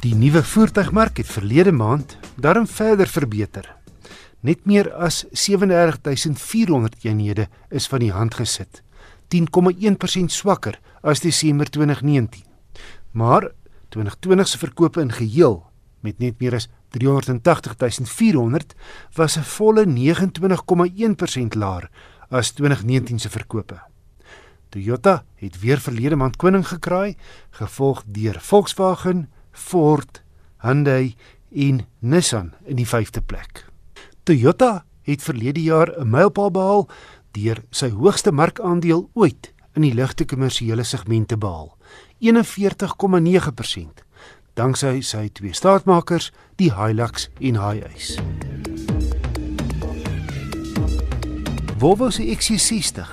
Die nuwe voertuigmark het verlede maand daarom verder verbeter. Net meer as 37400 eenhede is van die hand gesit, 10,1% swakker as Desember 2019. Maar 2020 se verkope in geheel met net meer as 380400 was 'n volle 29,1% laer as 2019 se verkope. Toyota het weer verlede maand koning gekraai, gevolg deur Volkswagen, Ford, Hyundai en Nissan in die 5de plek. Toyota het verlede jaar 'n mylpaal behaal deur sy hoogste markandeel ooit in die ligte kommersiële segment te behaal, 41,9%, danksy sy twee staatmakers, die Hilux en Hiace. Volvo se XC60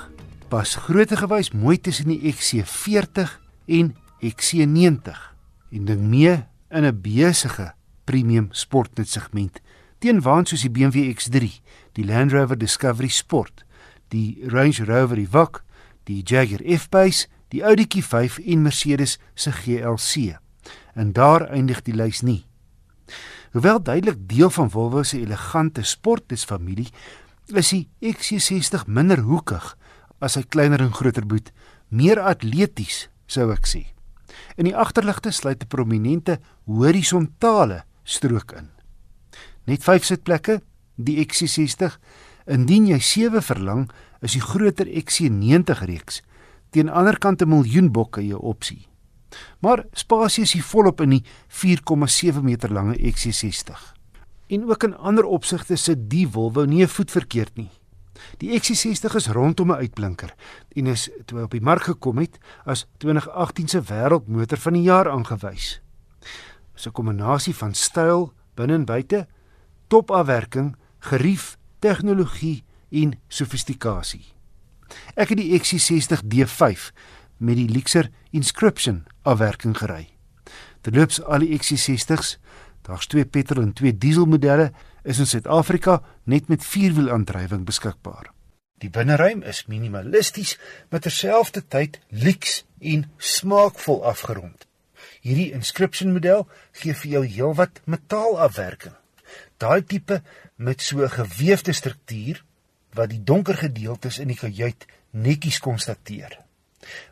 pas grootegewys mooi tussen die XC40 en XC90 en ding mee in 'n besige premium sportnet segment teen waans soos die BMW X3, die Land Rover Discovery Sport, die Range Rover Evoque, die Jaguar F-Pace, die Audi Q5 en Mercedes se GLC. En daar eindig die lys nie. Hoewel duidelik deel van Volvo se elegante sportdisfamilie, is die XC60 minder hoekig as sy kleiner en groter boet, meer atleties sou ek sê. In die agterligte sluit 'n prominente horisontale strook in. Net 5 sitplekke, die XC60. Indien jy 7 verlang, is die groter XC90 reeks teen ander kant 'n miljoen bokke jou opsie. Maar spasie is hier volop in die 4,7 meter lange XC60. En ook in ander opsigte sit die Volvo nie 'n voet verkeerd nie. Die XC60 is rondom 'n uitblinker en is toe op die mark gekom het as 2018 se wêreldmotor van die jaar aangewys. Dit is 'n kombinasie van styl binne en buite, topafwerking, gerief, tegnologie en sofistikasie. Ek het die XC60 D5 met die Lexer Inscription afwerking gery. Terloops al die XC60s, daar's twee petrol en twee diesel modelle is in Suid-Afrika net met vierwielaandrywing beskikbaar. Die binneruim is minimalisties, maar terselfdertyd lyks en smaakvol afgerond. Hierdie inscription model gee vir jou heelwat metaalafwerking. Daai tipe met so 'n gewefte struktuur wat die donker gedeeltes in die kajuit netjies konstateer.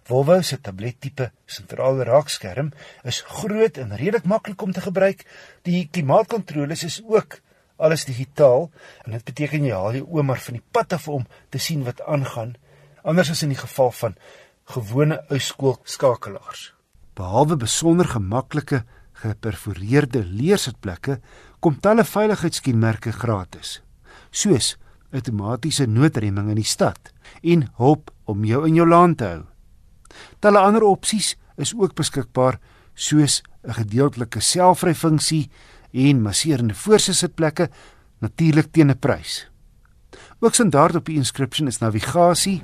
Volvo se tablettipe sentrale raakskerm is groot en redelik maklik om te gebruik. Die klimaatkontroles is ook alles digitaal en dit beteken jy haal jou oë maar van die pad af om te sien wat aangaan. Anders as in die geval van gewone ouskool skakelaars behalwe besonder gemaklike geperforeerde leersitplekke kom talle veiligheidskenmerke gratis soos outomatiese noodremming in die stad en hulp om jou in jou laan te hou. Talle ander opsies is ook beskikbaar soos 'n gedeeltelike selfry funksie en masserende voorsitplekke natuurlik teen 'n prys. Ook standaard op die inscription is navigasie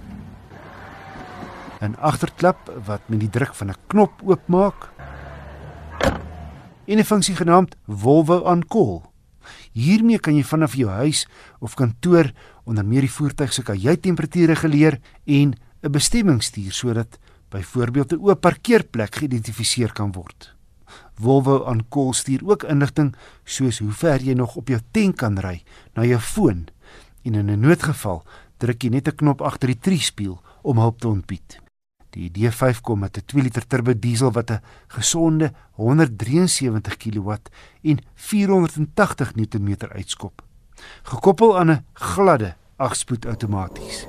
'n agterklap wat met die druk van 'n knop oopmaak en 'n funksie genaamd Volvo on call. Hiermee kan jy vanaf jou huis of kantoor onder meer die voertuig se kajuittemperatuur reguleer en 'n bestemming stuur sodat byvoorbeeld 'n oop parkeerplek geïdentifiseer kan word. Volvo aan kol stuur ook inligting soos hoe ver jy nog op jou tank kan ry na jou foon en in 'n noodgeval druk jy net 'n knop agter die triespieël om hulp te ontbied. Die D5 kom met 'n 2 liter turbo diesel wat 'n gesonde 173 kW en 480 Nm uitskop, gekoppel aan 'n gladde 8-spoed outomaties.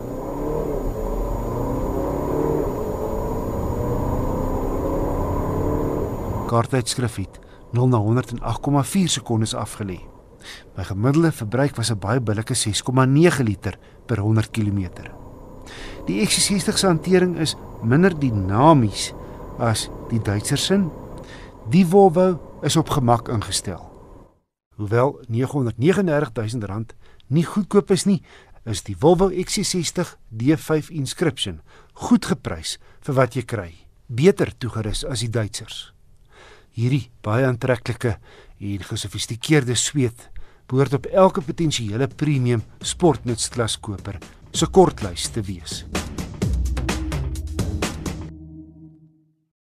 Kaarttydskrif het 0 na 108,4 sekondes afgelê. My gemiddelde verbruik was 'n baie billike 6,9 liter per 100 km. Die XC60 se hantering is minder dinamies as die Duitser sin. Die Volvo is op gemak ingestel. Hoewel R939 000 nie goedkoop is nie, is die Volvo XC60 D5 Inscription goed geprys vir wat jy kry. Beter toegerus as die Duitsers hierdie baie aantreklike en gesofistikeerde sweet behoort op elke potensiële premium sportnutsklaskoper se kortlys te wees.